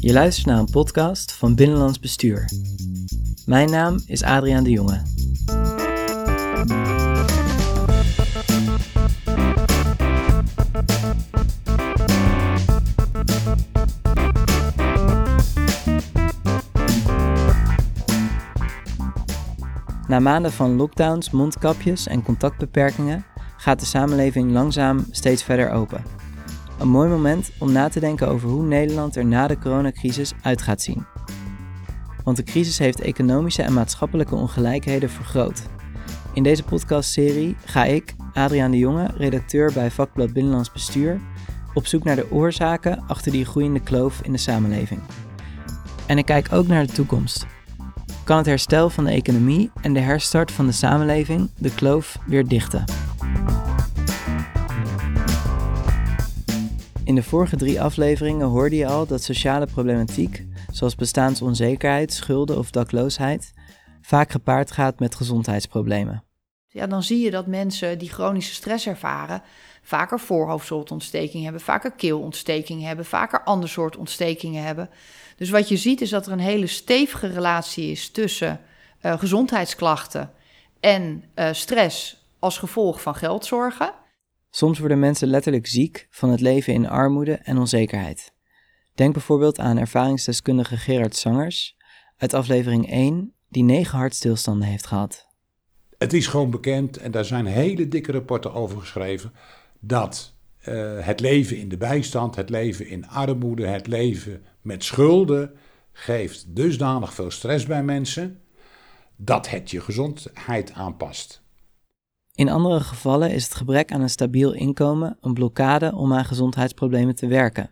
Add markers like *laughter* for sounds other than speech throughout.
Je luistert naar een podcast van Binnenlands Bestuur. Mijn naam is Adriaan de Jonge. Na maanden van lockdowns, mondkapjes en contactbeperkingen gaat de samenleving langzaam steeds verder open. Een mooi moment om na te denken over hoe Nederland er na de coronacrisis uit gaat zien. Want de crisis heeft economische en maatschappelijke ongelijkheden vergroot. In deze podcastserie ga ik, Adriaan de Jonge, redacteur bij vakblad Binnenlands Bestuur, op zoek naar de oorzaken achter die groeiende kloof in de samenleving. En ik kijk ook naar de toekomst. Kan het herstel van de economie en de herstart van de samenleving de kloof weer dichten? In de vorige drie afleveringen hoorde je al dat sociale problematiek, zoals bestaansonzekerheid, schulden of dakloosheid, vaak gepaard gaat met gezondheidsproblemen. Ja, dan zie je dat mensen die chronische stress ervaren, vaker voorhoofdzooltontsteking hebben, vaker keelontsteking hebben, vaker ander soort ontstekingen hebben. Dus wat je ziet is dat er een hele stevige relatie is tussen uh, gezondheidsklachten en uh, stress als gevolg van geldzorgen. Soms worden mensen letterlijk ziek van het leven in armoede en onzekerheid. Denk bijvoorbeeld aan ervaringsdeskundige Gerard Sangers uit aflevering 1, die negen hartstilstanden heeft gehad. Het is gewoon bekend, en daar zijn hele dikke rapporten over geschreven, dat uh, het leven in de bijstand, het leven in armoede, het leven met schulden, geeft dusdanig veel stress bij mensen dat het je gezondheid aanpast. In andere gevallen is het gebrek aan een stabiel inkomen een blokkade om aan gezondheidsproblemen te werken.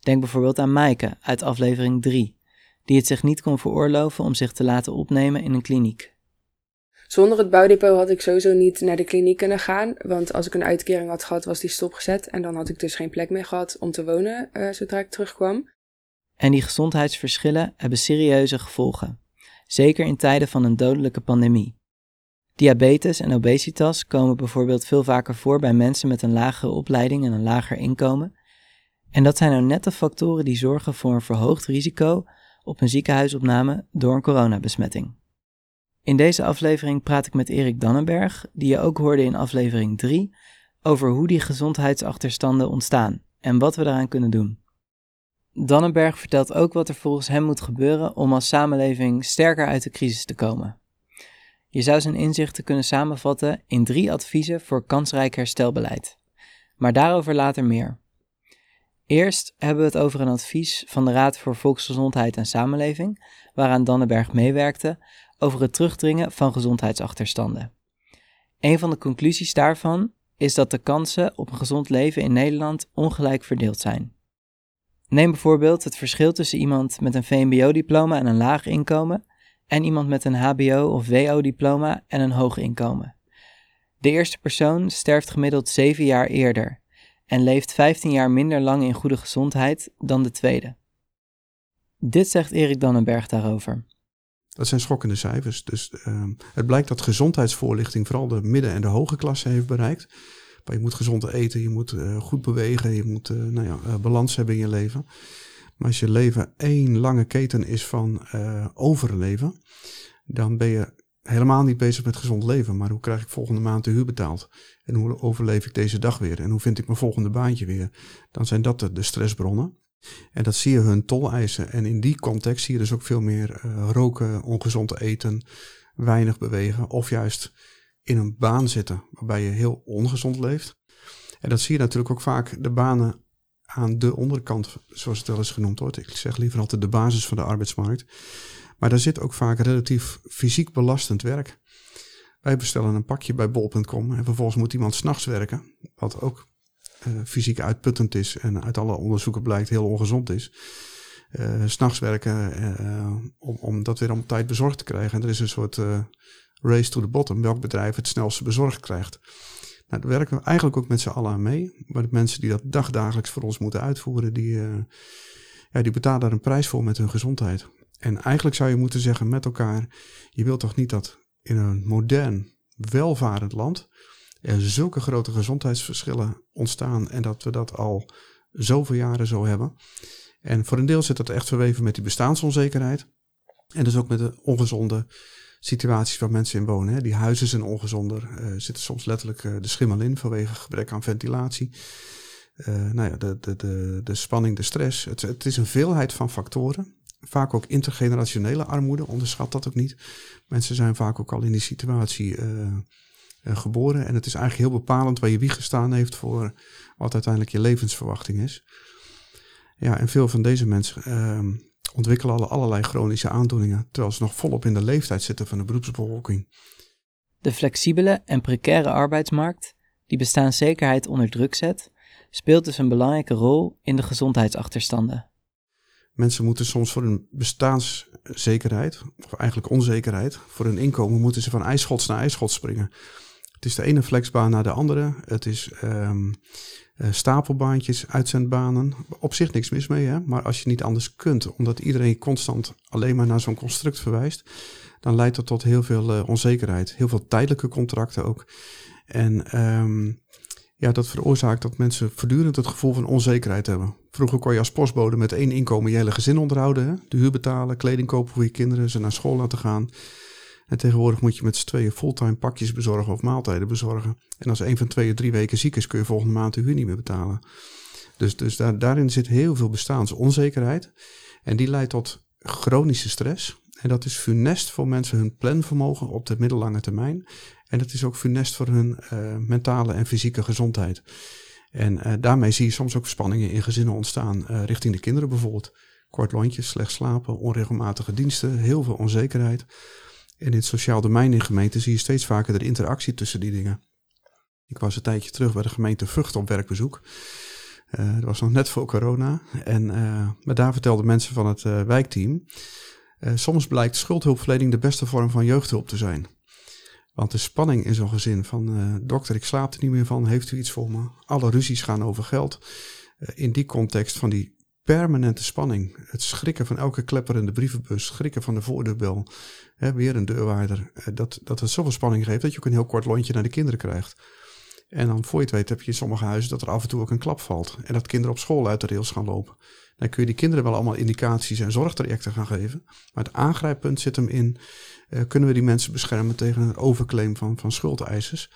Denk bijvoorbeeld aan Maaike uit aflevering 3, die het zich niet kon veroorloven om zich te laten opnemen in een kliniek. Zonder het bouwdepot had ik sowieso niet naar de kliniek kunnen gaan, want als ik een uitkering had gehad, was die stopgezet en dan had ik dus geen plek meer gehad om te wonen uh, zodra ik terugkwam. En die gezondheidsverschillen hebben serieuze gevolgen, zeker in tijden van een dodelijke pandemie. Diabetes en obesitas komen bijvoorbeeld veel vaker voor bij mensen met een lagere opleiding en een lager inkomen. En dat zijn nou net de factoren die zorgen voor een verhoogd risico op een ziekenhuisopname door een coronabesmetting. In deze aflevering praat ik met Erik Dannenberg, die je ook hoorde in aflevering 3, over hoe die gezondheidsachterstanden ontstaan en wat we daaraan kunnen doen. Dannenberg vertelt ook wat er volgens hem moet gebeuren om als samenleving sterker uit de crisis te komen. Je zou zijn inzichten kunnen samenvatten in drie adviezen voor kansrijk herstelbeleid. Maar daarover later meer. Eerst hebben we het over een advies van de Raad voor Volksgezondheid en Samenleving, waaraan Dannenberg meewerkte, over het terugdringen van gezondheidsachterstanden. Een van de conclusies daarvan is dat de kansen op een gezond leven in Nederland ongelijk verdeeld zijn. Neem bijvoorbeeld het verschil tussen iemand met een VMBO-diploma en een laag inkomen en iemand met een HBO of WO-diploma en een hoog inkomen. De eerste persoon sterft gemiddeld 7 jaar eerder en leeft 15 jaar minder lang in goede gezondheid dan de tweede. Dit zegt Erik Dannenberg daarover. Dat zijn schokkende cijfers. Dus uh, het blijkt dat gezondheidsvoorlichting vooral de midden- en de hoge klasse heeft bereikt. Maar je moet gezond eten, je moet uh, goed bewegen, je moet uh, nou ja, uh, balans hebben in je leven. Maar als je leven één lange keten is van overleven, dan ben je helemaal niet bezig met gezond leven. Maar hoe krijg ik volgende maand de huur betaald? En hoe overleef ik deze dag weer? En hoe vind ik mijn volgende baantje weer? Dan zijn dat de, stressbronnen. En dat zie je hun toleisen. En in die context zie je dus ook veel meer uh, roken, ongezond eten, weinig bewegen. Of juist in een baan zitten waarbij je heel ongezond leeft. En dat zie je natuurlijk ook vaak de banen aan de onderkant, zoals het wel eens genoemd wordt. Ik zeg liever altijd de basis van de arbeidsmarkt. Maar daar zit ook vaak relatief fysiek belastend werk. Wij bestellen een pakje bij bol.com en vervolgens moet iemand s'nachts werken. Wat ook uh, fysiek uitputtend is en uit alle onderzoeken blijkt heel ongezond is. Uh, S'nachts werken uh, om, om dat weer op tijd bezorgd te krijgen. En er is een soort race to the bottom, welk bedrijf het snelste bezorgd krijgt. Nou, daar werken we eigenlijk ook met z'n allen aan mee. Maar de mensen die dat dagdagelijks voor ons moeten uitvoeren, die, ja, die betalen daar een prijs voor met hun gezondheid. En eigenlijk zou je moeten zeggen met elkaar, je wilt toch niet dat in een modern, welvarend land er zulke grote gezondheidsverschillen ontstaan en dat we dat al zoveel jaren zo hebben. En voor een deel zit dat echt verweven met die bestaansonzekerheid. En dus ook met de ongezonde situaties waar mensen in wonen. Hè. Die huizen zijn ongezonder, uh, zitten soms letterlijk de schimmel in vanwege gebrek aan ventilatie. Uh, nou ja, de, de, de, de spanning, de stress. Het, het is een veelheid van factoren. Vaak ook intergenerationele armoede, onderschat dat ook niet. Mensen zijn vaak ook al in die situatie geboren. En het is eigenlijk heel bepalend waar je wieg gestaan heeft voor wat uiteindelijk je levensverwachting is. Ja, en veel van deze mensen uh, ontwikkelen alle, allerlei chronische aandoeningen, terwijl ze nog volop in de leeftijd zitten van de beroepsbevolking. De flexibele en precaire arbeidsmarkt, die bestaanszekerheid onder druk zet, speelt dus een belangrijke rol in de gezondheidsachterstanden. Mensen moeten soms voor hun bestaanszekerheid, of eigenlijk onzekerheid, voor hun inkomen moeten ze van ijsschots naar ijsschots springen. Het is de ene flexbaan naar de andere. Het is um, stapelbaantjes, uitzendbanen. Op zich niks mis mee, hè? maar als je niet anders kunt, omdat iedereen constant alleen maar naar zo'n construct verwijst, dan leidt dat tot heel veel uh, onzekerheid. Heel veel tijdelijke contracten ook. En um, ja, dat veroorzaakt dat mensen voortdurend het gevoel van onzekerheid hebben. Vroeger kon je als postbode met één inkomen je hele gezin onderhouden. De huur betalen, kleding kopen voor je kinderen, ze naar school laten gaan. En tegenwoordig moet je met z'n tweeën fulltime pakjes bezorgen of maaltijden bezorgen. En als een van twee drie weken ziek is, kun je volgende maand de huur niet meer betalen. Dus, dus daar, daarin zit heel veel bestaansonzekerheid. En die leidt tot chronische stress. En dat is funest voor mensen hun planvermogen op de middellange termijn. En het is ook funest voor hun uh, mentale en fysieke gezondheid. En uh, daarmee zie je soms ook spanningen in gezinnen ontstaan, uh, richting de kinderen bijvoorbeeld. Kort lontjes, slecht slapen, onregelmatige diensten, heel veel onzekerheid. En in het sociaal domein in gemeenten zie je steeds vaker de interactie tussen die dingen. Ik was een tijdje terug bij de gemeente Vught op werkbezoek. Uh, dat was nog net voor corona. En uh, maar daar vertelden mensen van het uh, wijkteam. soms blijkt schuldhulpverlening de beste vorm van jeugdhulp te zijn. Want de spanning in zo'n gezin van dokter, ik slaap er niet meer van, heeft u iets voor me? Alle ruzies gaan over geld. In die context van die permanente spanning, het schrikken van elke klepper in de brievenbus, schrikken van de voordeurbel, hè, weer een deurwaarder, uh, dat, dat het zoveel spanning geeft dat je ook een heel kort lontje naar de kinderen krijgt. En dan voor je het weet heb je in sommige huizen dat er af en toe ook een klap valt. En dat kinderen op school uit de rails gaan lopen. Dan kun je die kinderen wel allemaal indicaties en zorgtrajecten gaan geven. Maar het aangrijppunt zit hem in uh, kunnen we die mensen beschermen tegen een overclaim van, van schuldeisers.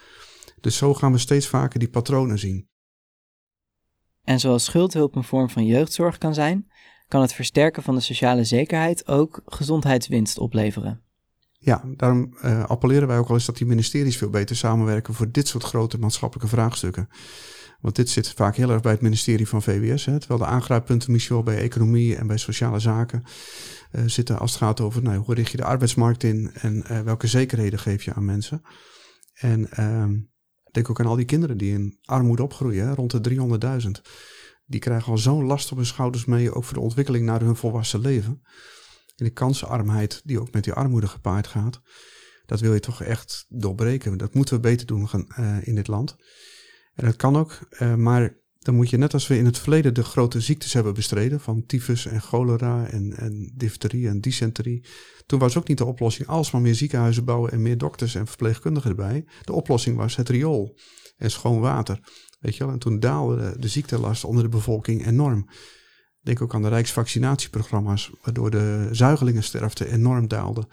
Dus zo gaan we steeds vaker die patronen zien. En zoals schuldhulp een vorm van jeugdzorg kan zijn, kan het versterken van de sociale zekerheid ook gezondheidswinst opleveren. Ja, daarom uh, appelleren wij ook al eens dat die ministeries veel beter samenwerken voor dit soort grote maatschappelijke vraagstukken. Want dit zit vaak heel erg bij het ministerie van VWS. Hè, terwijl de aangrijppunten misschien wel bij economie en bij sociale zaken uh, zitten als het gaat over nou, hoe richt je de arbeidsmarkt in en uh, welke zekerheden geef je aan mensen. En uh, denk ook aan al die kinderen die in armoede opgroeien, rond de 300.000. Die krijgen al zo'n last op hun schouders mee, ook voor de ontwikkeling naar hun volwassen leven. En de kansenarmheid die ook met die armoede gepaard gaat. Dat wil je toch echt doorbreken. Dat moeten we beter doen gaan, uh, in dit land. En dat kan ook, uh, maar dan moet je net als we in het verleden de grote ziektes hebben bestreden, van tyfus en cholera en, en difterie en dysenterie. Toen was ook niet de oplossing alsmaar meer ziekenhuizen bouwen en meer dokters en verpleegkundigen erbij. De oplossing was het riool en schoon water. Weet je wel? En toen daalde de, de ziektelast onder de bevolking enorm. Denk ook aan de Rijksvaccinatieprogramma's, waardoor de zuigelingensterfte enorm daalde.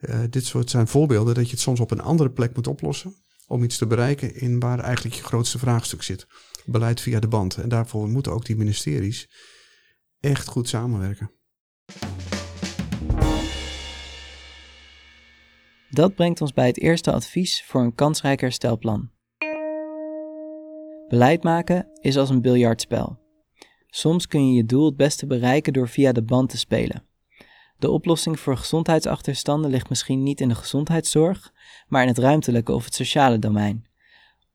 Uh, dit soort zijn voorbeelden dat je het soms op een andere plek moet oplossen om iets te bereiken in waar eigenlijk je grootste vraagstuk zit. Beleid via de band. En daarvoor moeten ook die ministeries echt goed samenwerken. Dat brengt ons bij het eerste advies voor een kansrijk herstelplan. Beleid maken is als een biljartspel. Soms kun je je doel het beste bereiken door via de band te spelen. De oplossing voor gezondheidsachterstanden ligt misschien niet in de gezondheidszorg, maar in het ruimtelijke of het sociale domein.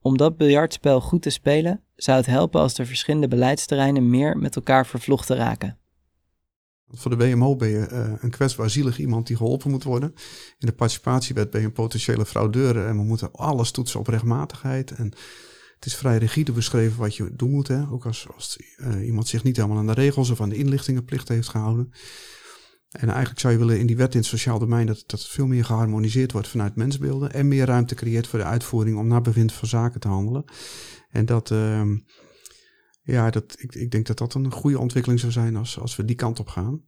Om dat biljartspel goed te spelen, zou het helpen als de verschillende beleidsterreinen meer met elkaar vervlochten raken. Voor de WMO ben je uh, een kwetsbaar zielig iemand die geholpen moet worden. In de participatiewet ben je een potentiële fraudeur en we moeten alles toetsen op rechtmatigheid. En het is vrij rigide beschreven wat je doen moet. Hè? Ook als, als uh, iemand zich niet helemaal aan de regels of aan de inlichtingenplicht heeft gehouden. En eigenlijk zou je willen in die wet in het sociaal domein dat, dat veel meer geharmoniseerd wordt vanuit mensbeelden. En meer ruimte creëert voor de uitvoering om naar bevind van zaken te handelen. En dat, uh, Ja, dat, ik, ik denk dat dat een goede ontwikkeling zou zijn als, als we die kant op gaan.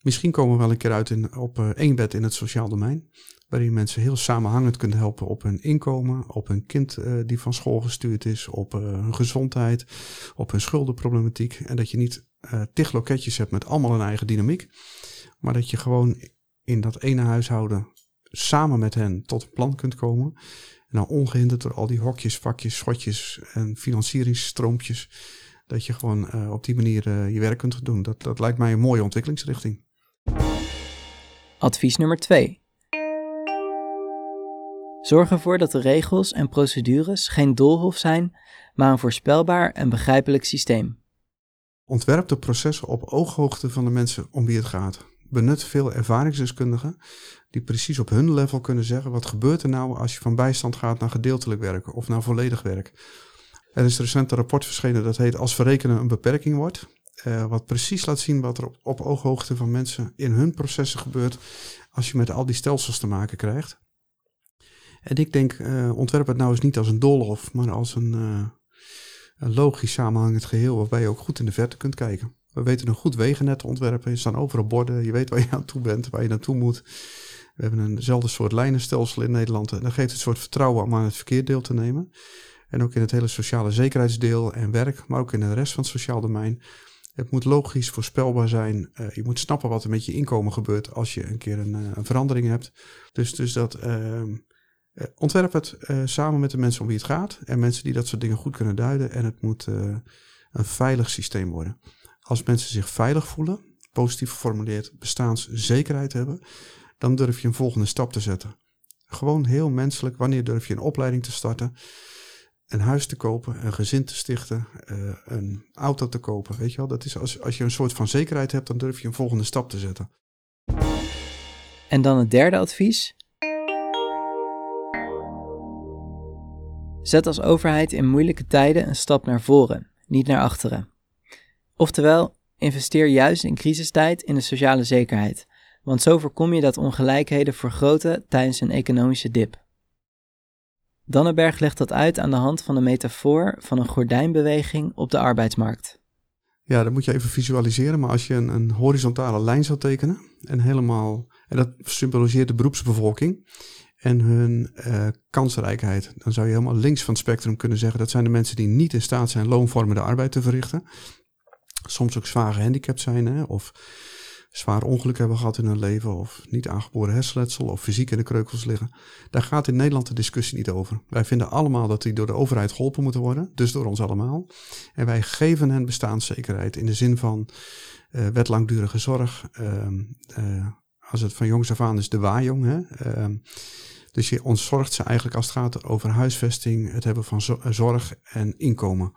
Misschien komen we wel een keer uit in, op uh, één bed in het sociaal domein. Waarin mensen heel samenhangend kunnen helpen op hun inkomen, op hun kind uh, die van school gestuurd is, op uh, hun gezondheid, op hun schuldenproblematiek. En dat je niet tig loketjes hebt met allemaal een eigen dynamiek. Maar dat je gewoon in dat ene huishouden samen met hen tot een plan kunt komen. En dan ongehinderd door al die hokjes, vakjes, schotjes en financieringsstroompjes. Dat je gewoon uh, op die manier uh, je werk kunt doen. Dat, dat lijkt mij een mooie ontwikkelingsrichting. Advies nummer 2. Zorg ervoor dat de regels en procedures geen doolhof zijn, maar een voorspelbaar en begrijpelijk systeem. Ontwerp de processen op ooghoogte van de mensen om wie het gaat. Benut veel ervaringsdeskundigen die precies op hun level kunnen zeggen wat gebeurt er nou als je van bijstand gaat naar gedeeltelijk werken of naar volledig werk. Er is recent rapport verschenen dat heet Als verrekenen een beperking wordt. Uh, wat precies laat zien wat er op, ooghoogte van mensen in hun processen gebeurt als je met al die stelsels te maken krijgt. En ik denk, uh, ontwerp het nou eens niet als een doolhof, maar als een, uh, een logisch samenhangend geheel waarbij je ook goed in de verte kunt kijken. We weten een goed wegennet te ontwerpen. Er staan overal borden. Je weet waar je aan toe bent, waar je naartoe moet. We hebben eenzelfde soort lijnenstelsel in Nederland. En dat geeft een soort vertrouwen om aan het verkeer deel te nemen. En ook in het hele sociale zekerheidsdeel en werk, maar ook in de rest van het sociaal domein. Het moet logisch voorspelbaar zijn. Uh, je moet snappen wat er met je inkomen gebeurt als je een keer een, uh, een verandering hebt. Dus, dus dat uh, ontwerp het samen met de mensen om wie het gaat. En mensen die dat soort dingen goed kunnen duiden. En het moet een veilig systeem worden. Als mensen zich veilig voelen, positief geformuleerd bestaanszekerheid hebben, dan durf je een volgende stap te zetten. Gewoon heel menselijk, wanneer durf je een opleiding te starten, een huis te kopen, een gezin te stichten, uh, een auto te kopen. Weet je wel, dat is als, als je een soort van zekerheid hebt, dan durf je een volgende stap te zetten. En dan het derde advies. Zet als overheid in moeilijke tijden een stap naar voren, niet naar achteren. Oftewel, investeer juist in crisistijd in de sociale zekerheid, want zo voorkom je dat ongelijkheden vergroten tijdens een economische dip. Dannenberg legt dat uit aan de hand van een metafoor van een gordijnbeweging op de arbeidsmarkt. Ja, dat moet je even visualiseren, maar als je een, een horizontale lijn zou tekenen en helemaal, en dat symboliseert de beroepsbevolking en hun uh, kansrijkheid, dan zou je helemaal links van het spectrum kunnen zeggen dat zijn de mensen die niet in staat zijn loonvormende arbeid te verrichten soms ook zwaar gehandicapt zijn hè, of zwaar ongeluk hebben gehad in hun leven of niet aangeboren hersenletsel of fysiek in de kreukels liggen. Daar gaat in Nederland de discussie niet over. Wij vinden allemaal dat die door de overheid geholpen moeten worden, dus door ons allemaal. En wij geven hen bestaanszekerheid in de zin van uh, wet langdurige zorg. Uh, uh, als het van jongs af aan is de waaijong. Hè? Ehm, dus je ontzorgt ze eigenlijk als het gaat over huisvesting, het hebben van zorg en inkomen.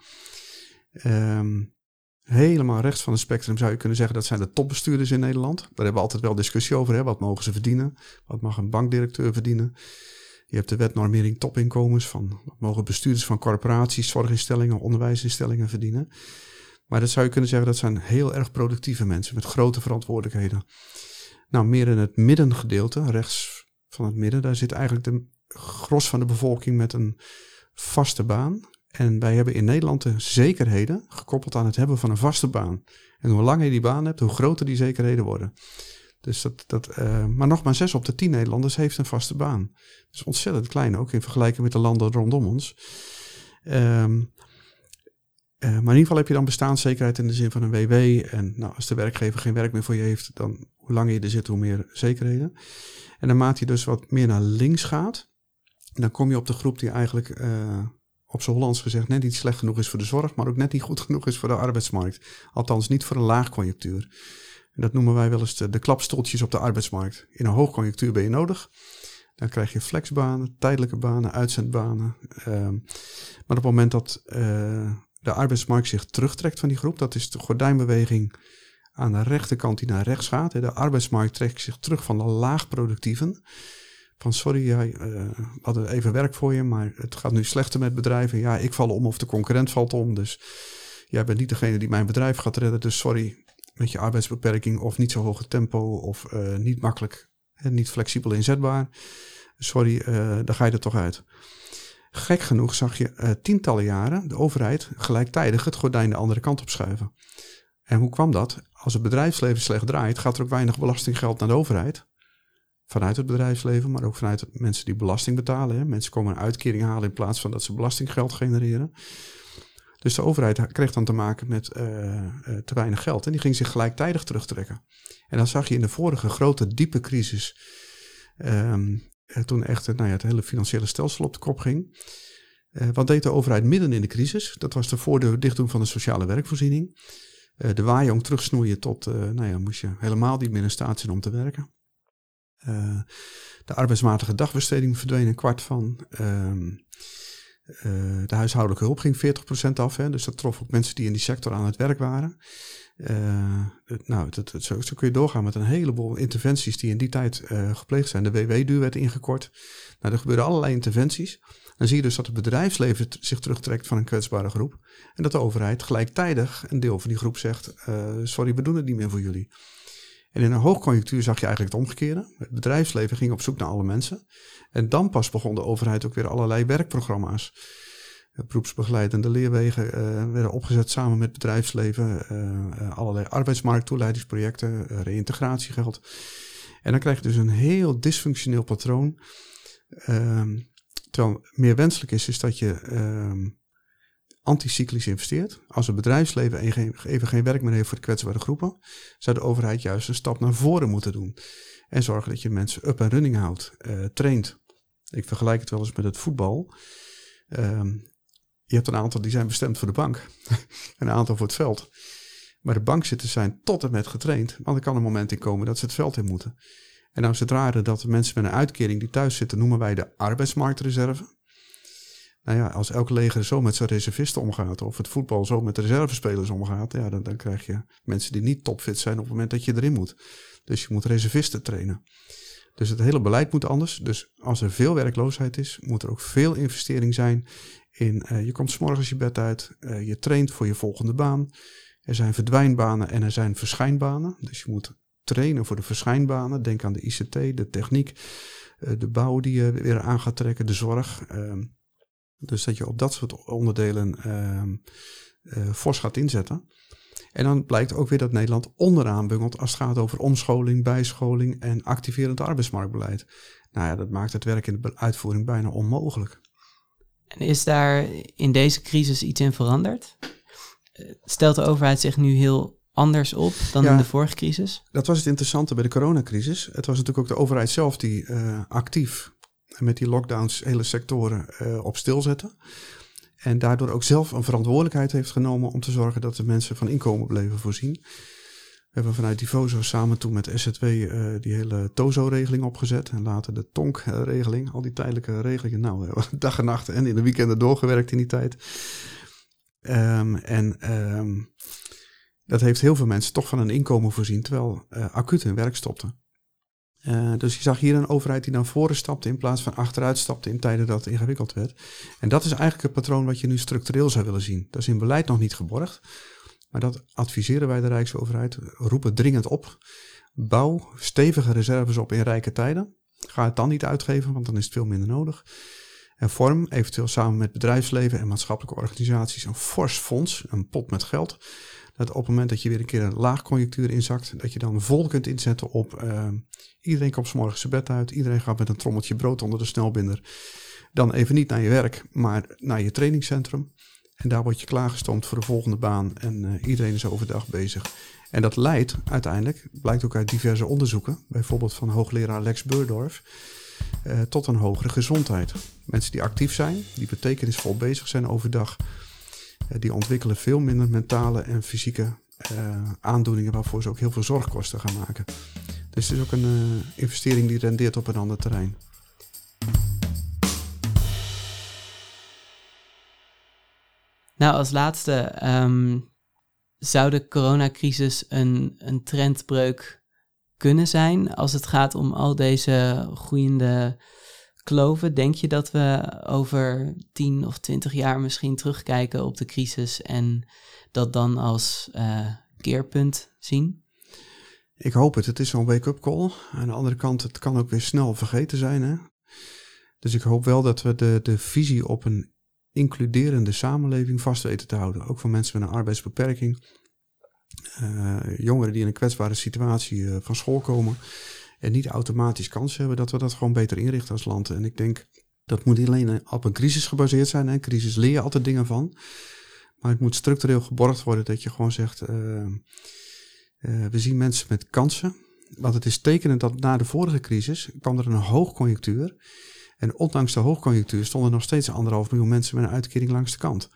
Um, helemaal rechts van het spectrum zou je kunnen zeggen dat zijn de topbestuurders in Nederland. Daar hebben we altijd wel discussie over. Hè? Wat mogen ze verdienen? Wat mag een bankdirecteur verdienen? Je hebt de wetnormering topinkomens van wat mogen bestuurders van corporaties, zorginstellingen, onderwijsinstellingen verdienen. Maar dat zou je kunnen zeggen dat zijn heel erg productieve mensen met grote verantwoordelijkheden. Nou, meer in het middengedeelte, rechts van het midden, daar zit eigenlijk de gros van de bevolking met een vaste baan. En wij hebben in Nederland de zekerheden gekoppeld aan het hebben van een vaste baan. En hoe langer je die baan hebt, hoe groter die zekerheden worden. Dus dat, dat, uh, maar nog maar zes op de tien Nederlanders heeft een vaste baan. Dat is ontzettend klein, ook in vergelijking met de landen rondom ons. Um, uh, maar in ieder geval heb je dan bestaanszekerheid in de zin van een WW. En nou, als de werkgever geen werk meer voor je heeft, dan hoe langer je er zit, hoe meer zekerheden. En naarmate je dus wat meer naar links gaat, dan kom je op de groep die eigenlijk uh, op z'n Hollands gezegd net niet slecht genoeg is voor de zorg, maar ook net niet goed genoeg is voor de arbeidsmarkt. Althans niet voor een laagconjunctuur. En dat noemen wij wel eens de, de op de arbeidsmarkt. In een hoogconjunctuur ben je nodig. Dan krijg je flexbanen, tijdelijke banen, uitzendbanen. Um, maar op het moment dat uh, de arbeidsmarkt zich terugtrekt van die groep, dat is de gordijnbeweging aan de rechterkant die naar rechts gaat. De arbeidsmarkt trekt zich terug van de laagproductieven van sorry, jij, uh, we hadden even werk voor je, maar het gaat nu slechter met bedrijven. Ja, ik val om of de concurrent valt om. Dus jij bent niet degene die mijn bedrijf gaat redden. Dus sorry, met je arbeidsbeperking of niet zo hoge tempo of uh, niet makkelijk en niet flexibel inzetbaar. Sorry, uh, daar ga je er toch uit. Gek genoeg zag je tientallen jaren de overheid gelijktijdig het gordijn de andere kant op schuiven. En hoe kwam dat? Als het bedrijfsleven slecht draait, gaat er ook weinig belastinggeld naar de overheid. Vanuit het bedrijfsleven, maar ook vanuit mensen die belasting betalen. Hè. Mensen komen een uitkering halen in plaats van dat ze belastinggeld genereren. Dus de overheid kreeg dan te maken met uh, te weinig geld. En die ging zich gelijktijdig terugtrekken. En dan zag je in de vorige grote, diepe crisis. Um, toen echt nou ja, het hele financiële stelsel op de kop ging. Wat deed de overheid midden in de crisis? Dat was de voordeur dichtdoen van de sociale werkvoorziening. De waaijong terugsnoeien tot, nou ja, moest je helemaal niet meer in staat zijn om te werken. De arbeidsmatige dagbesteding verdween een kwart van. Ehm, uh, de huishoudelijke hulp ging 40% af. Hè, dus dat trof ook mensen die in die sector aan het werk waren. Uh, nou, dat, zo, kun je doorgaan met een heleboel interventies die in die tijd gepleegd zijn. De WW-duur werd ingekort. Nou, er gebeurden allerlei interventies. Dan zie je dus dat het bedrijfsleven zich terugtrekt van een kwetsbare groep. En dat de overheid gelijktijdig een deel van die groep zegt: Sorry, we doen het niet meer voor jullie. En in een hoogconjunctuur zag je eigenlijk het omgekeerde. Het bedrijfsleven ging op zoek naar alle mensen. En dan pas begon de overheid ook weer allerlei werkprogramma's. Beroepsbegeleidende leerwegen uh, werden opgezet samen met bedrijfsleven. Uh, allerlei arbeidsmarkttoeleidingsprojecten, uh, reïntegratiegeld. En dan krijg je dus een heel dysfunctioneel patroon. Ehm, terwijl meer wenselijk is, is dat je ehm, anticyclisch investeert. Als het bedrijfsleven even geen werk meer heeft voor de kwetsbare groepen, zou de overheid juist een stap naar voren moeten doen. En zorgen dat je mensen up en running houdt, uh, traint. Ik vergelijk het wel eens met het voetbal. Uh, je hebt een aantal die zijn bestemd voor de bank, *laughs* een aantal voor het veld. Maar de bankzitters zijn tot en met getraind, want er kan een moment in komen dat ze het veld in moeten. En nou is het rare dat mensen met een uitkering die thuis zitten, noemen wij de arbeidsmarktreserve. Nou ja, als elk leger zo met zijn reservisten omgaat, of het voetbal zo met de reservespelers omgaat, ja, dan, dan krijg je mensen die niet topfit zijn op het moment dat je erin moet. Dus je moet reservisten trainen. Dus het hele beleid moet anders. Dus als er veel werkloosheid is, moet er ook veel investering zijn in uh, je komt s morgens je bed uit, uh, je traint voor je volgende baan. Er zijn verdwijnbanen en er zijn verschijnbanen. Dus je moet trainen voor de verschijnbanen. Denk aan de ICT, de techniek, uh, de bouw die je weer aan gaat trekken, de zorg. Ehm, dus dat je op dat soort onderdelen uh, fors gaat inzetten. En dan blijkt ook weer dat Nederland onderaan bungelt als het gaat over omscholing, bijscholing en activerend arbeidsmarktbeleid. Nou ja, dat maakt het werk in de uitvoering bijna onmogelijk. En is daar in deze crisis iets in veranderd? Eh, stelt de overheid zich nu heel anders op dan in de vorige crisis? Dat was het interessante bij de coronacrisis. Het was natuurlijk ook de overheid zelf die uh, actief met die lockdowns hele sectoren uh, op stilzetten. En daardoor ook zelf een verantwoordelijkheid heeft genomen om te zorgen dat de mensen van inkomen bleven voorzien. We hebben vanuit Divoso samen toen met SZW eh, die hele TOZO-regeling opgezet. En later de TONK-regeling. Al die tijdelijke regelingen. Nou, we hebben *laughs* dag en nacht en in de weekenden doorgewerkt in die tijd. Um, en um, dat heeft heel veel mensen toch van een inkomen voorzien. Terwijl uh, acuut hun werk stopte. Uh, dus je zag hier een overheid die naar voren stapte in plaats van achteruit stapte in tijden dat het ingewikkeld werd. En dat is eigenlijk het patroon wat je nu structureel zou willen zien. Dat is in beleid nog niet geborgd, maar dat adviseren wij de Rijksoverheid. Roepen dringend op. Bouw stevige reserves op in rijke tijden. Ga het dan niet uitgeven, want dan is het veel minder nodig. En vorm, eventueel samen met bedrijfsleven en maatschappelijke organisaties, een fors fonds, een pot met geld dat op het moment dat je weer een keer een laagconjunctuur inzakt, dat je dan vol kunt inzetten op uh, iedereen komt s morgens zijn bed uit, iedereen gaat met een trommeltje brood onder de snelbinder. Dan even niet naar je werk, maar naar je trainingscentrum. En daar word je klaargestoomd voor de volgende baan en uh, iedereen is overdag bezig. En dat leidt uiteindelijk, blijkt ook uit diverse onderzoeken, bijvoorbeeld van hoogleraar Lex Beurdorf, uh, tot een hogere gezondheid. Mensen die actief zijn, die betekenisvol bezig zijn overdag, eh, die ontwikkelen veel minder mentale en fysieke uh, aandoeningen waarvoor ze ook heel veel zorgkosten gaan maken. Dus het is ook een uh, investering die rendeert op een ander terrein. Nou, als laatste, um, zou de coronacrisis een, een trendbreuk kunnen zijn als het gaat om al deze groeiende kloven. Denk je dat we over 10 of 20 jaar misschien terugkijken op de crisis en dat dan als uh, keerpunt zien? Ik hoop het. Het is zo'n wake-up call. Aan de andere kant, het kan ook weer snel vergeten zijn. Hè? Dus ik hoop wel dat we de, de visie op een includerende samenleving vast weten te houden. Ook voor mensen met een arbeidsbeperking. Uh, jongeren die in een kwetsbare situatie uh, van school komen en niet automatisch kansen hebben, dat we dat gewoon beter inrichten als land. En ik denk dat moet niet alleen op een crisis gebaseerd zijn. Hè. Crisis leer je altijd dingen van. Maar het moet structureel geborgd worden dat je gewoon zegt, uh, we zien mensen met kansen. Want het is tekenend dat na de vorige crisis kwam er een hoogconjunctuur. En ondanks de hoogconjunctuur stonden nog steeds anderhalf miljoen mensen met een uitkering langs de kant.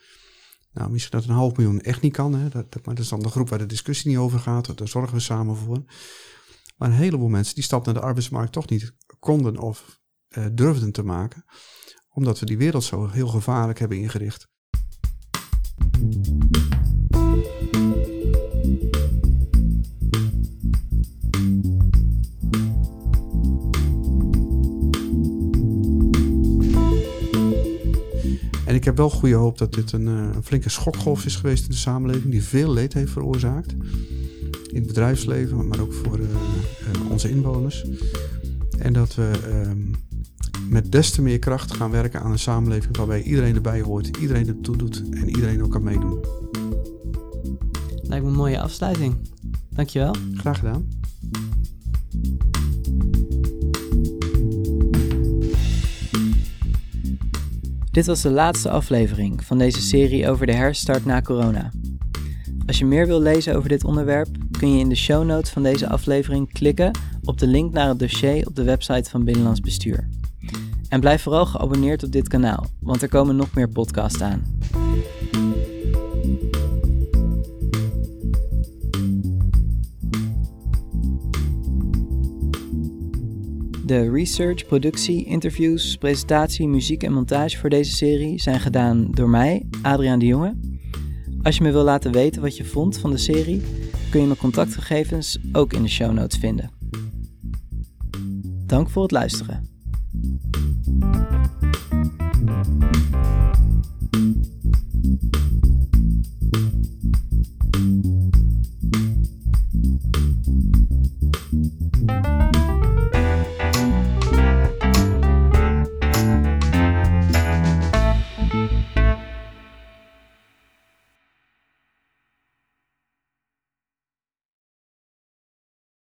Nou, misschien dat een half miljoen echt niet kan, hè? Dat, maar dat is dan de groep waar de discussie niet over gaat. Daar zorgen we samen voor. Maar een heleboel mensen die stap naar de arbeidsmarkt toch niet konden of uh, durfden te maken, omdat we die wereld zo heel gevaarlijk hebben ingericht. En ik heb wel goede hoop dat dit een, eh, een, flinke schokgolf is geweest in de samenleving, die veel leed heeft veroorzaakt. In het bedrijfsleven, maar ook voor uh, uh, onze inwoners. En dat we ehm, met des te meer kracht gaan werken aan een samenleving waarbij iedereen erbij hoort, iedereen ertoe doet en iedereen ook kan meedoen. Lijkt me een mooie afsluiting. Dankjewel. Graag gedaan. Dit was de laatste aflevering van deze serie over de herstart na corona. Als je meer wil lezen over dit onderwerp, kun je in de show notes van deze aflevering klikken op de link naar het dossier op de website van Binnenlands Bestuur. En blijf vooral geabonneerd op dit kanaal, want er komen nog meer podcasts aan. De research, productie, interviews, presentatie, muziek en montage voor deze serie zijn gedaan door mij, Adriaan de Jonge. Als je me wil laten weten wat je vond van de serie, kun je mijn contactgegevens ook in de show notes vinden. Dank voor het luisteren.